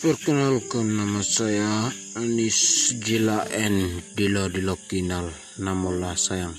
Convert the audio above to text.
Perkenalkan nama saya Anis Jila N Dilo Dilo Kinal Namola sayang.